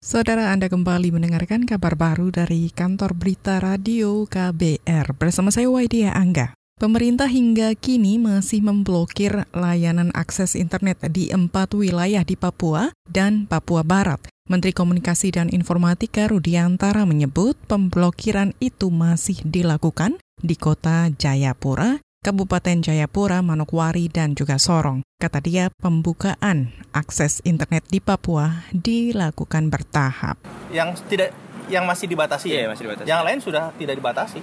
Saudara Anda kembali mendengarkan kabar baru dari kantor berita radio KBR bersama saya Waidia Angga. Pemerintah hingga kini masih memblokir layanan akses internet di empat wilayah di Papua dan Papua Barat. Menteri Komunikasi dan Informatika Rudiantara menyebut pemblokiran itu masih dilakukan di kota Jayapura, Kabupaten Jayapura, Manokwari, dan juga Sorong. Kata dia, pembukaan akses internet di Papua dilakukan bertahap. Yang tidak yang masih dibatasi Iya, ya? masih dibatasi. Yang lain sudah tidak dibatasi.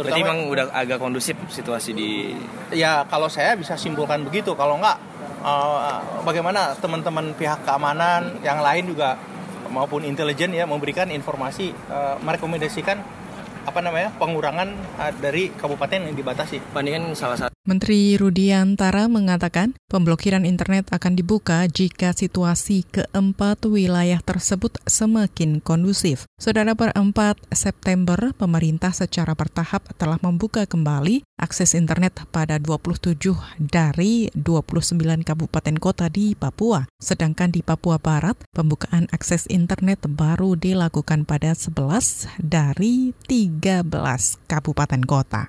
Berarti memang udah agak kondusif situasi di ya kalau saya bisa simpulkan begitu. Kalau enggak eh, bagaimana teman-teman pihak keamanan yang lain juga maupun intelijen ya memberikan informasi eh, merekomendasikan apa namanya pengurangan eh, dari kabupaten yang dibatasi. bandingan salah satu Menteri Rudiantara mengatakan pemblokiran internet akan dibuka jika situasi keempat wilayah tersebut semakin kondusif. Saudara per 4 September, pemerintah secara bertahap telah membuka kembali akses internet pada 27 dari 29 kabupaten kota di Papua. Sedangkan di Papua Barat, pembukaan akses internet baru dilakukan pada 11 dari 13 kabupaten kota.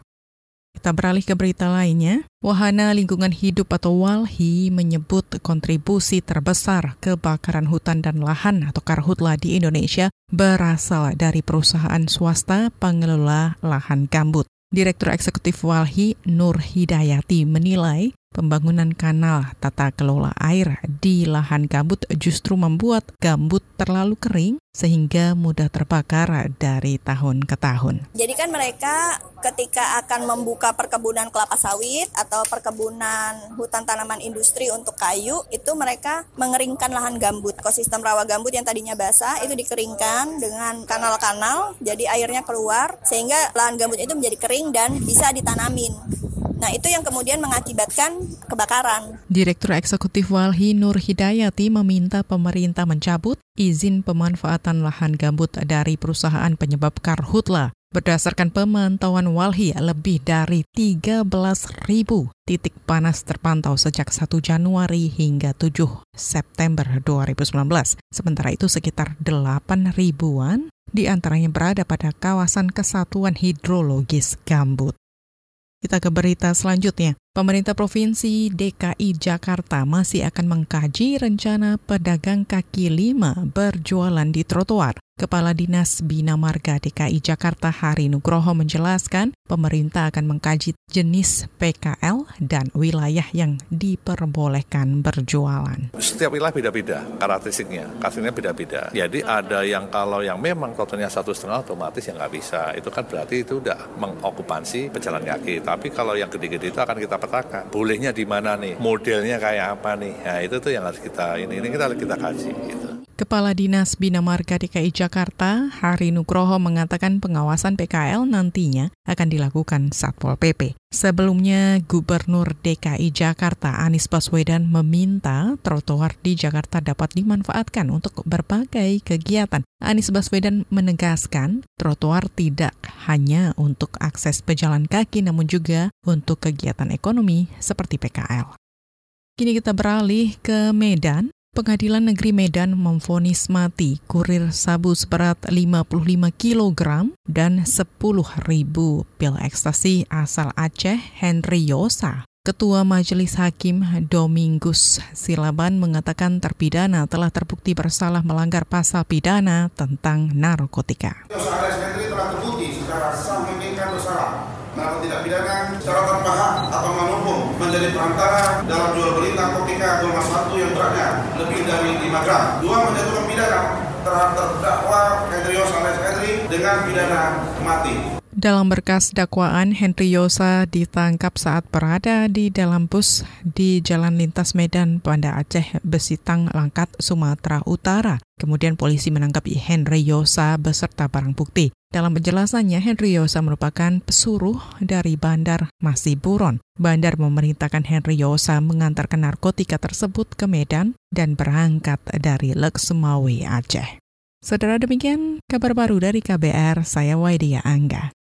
Kita beralih ke berita lainnya. Wahana Lingkungan Hidup atau WALHI menyebut kontribusi terbesar kebakaran hutan dan lahan atau karhutla di Indonesia berasal dari perusahaan swasta pengelola lahan gambut. Direktur Eksekutif WALHI Nur Hidayati menilai pembangunan kanal tata kelola air di lahan gambut justru membuat gambut terlalu kering sehingga mudah terbakar dari tahun ke tahun. Jadi kan mereka ketika akan membuka perkebunan kelapa sawit atau perkebunan hutan tanaman industri untuk kayu, itu mereka mengeringkan lahan gambut. Ekosistem rawa gambut yang tadinya basah itu dikeringkan dengan kanal-kanal, jadi airnya keluar sehingga lahan gambut itu menjadi kering dan bisa ditanamin. Nah, itu yang kemudian mengakibatkan kebakaran. Direktur Eksekutif Walhi Nur Hidayati meminta pemerintah mencabut izin pemanfaatan lahan gambut dari perusahaan penyebab karhutla. Berdasarkan pemantauan Walhi, lebih dari 13.000 titik panas terpantau sejak 1 Januari hingga 7 September 2019. Sementara itu sekitar 8 ribuan di antaranya berada pada kawasan kesatuan hidrologis gambut. Kita ke berita selanjutnya. Pemerintah Provinsi DKI Jakarta masih akan mengkaji rencana pedagang kaki lima berjualan di trotoar. Kepala Dinas Bina Marga DKI Jakarta Hari Nugroho menjelaskan pemerintah akan mengkaji jenis PKL dan wilayah yang diperbolehkan berjualan. Setiap wilayah beda-beda karakteristiknya, karakteristiknya beda-beda. Jadi ada yang kalau yang memang totalnya satu setengah otomatis yang nggak bisa. Itu kan berarti itu udah mengokupansi pejalan kaki. Tapi kalau yang gede-gede itu akan kita petakan. Bolehnya di mana nih? Modelnya kayak apa nih? Nah itu tuh yang harus kita ini ini kita kita kaji gitu. Kepala Dinas Bina Marga DKI Jakarta, Hari Nugroho mengatakan pengawasan PKL nantinya akan dilakukan Satpol PP. Sebelumnya, Gubernur DKI Jakarta Anies Baswedan meminta trotoar di Jakarta dapat dimanfaatkan untuk berbagai kegiatan. Anies Baswedan menegaskan trotoar tidak hanya untuk akses pejalan kaki namun juga untuk kegiatan ekonomi seperti PKL. Kini kita beralih ke Medan. Pengadilan Negeri Medan memvonis mati kurir sabu seberat 55 kg dan 10.000 pil ekstasi asal Aceh Henry Yosa. Ketua Majelis Hakim Domingus Silaban mengatakan terpidana telah terbukti bersalah melanggar pasal pidana tentang narkotika. Saudara Henry telah terbukti secara sah melakukan tindak pidana secara tanpa hak atau manumpung menjadi perantara dalam jual beli narkotika golongan satu yang beratnya lebih dari 5 gram. Dua menjatuhkan pidana terhadap terdakwa Henry Yos alias Henry dengan pidana mati. Dalam berkas dakwaan, Henry Yosa ditangkap saat berada di dalam bus di Jalan Lintas Medan, Banda Aceh, Besitang, Langkat, Sumatera Utara. Kemudian polisi menangkap Henry Yosa beserta barang bukti. Dalam penjelasannya, Henry Yosa merupakan pesuruh dari Bandar Masih Buron. Bandar memerintahkan Henry Yosa mengantarkan narkotika tersebut ke Medan dan berangkat dari Leksemawi, Aceh. Saudara demikian kabar baru dari KBR, saya Waidia Angga.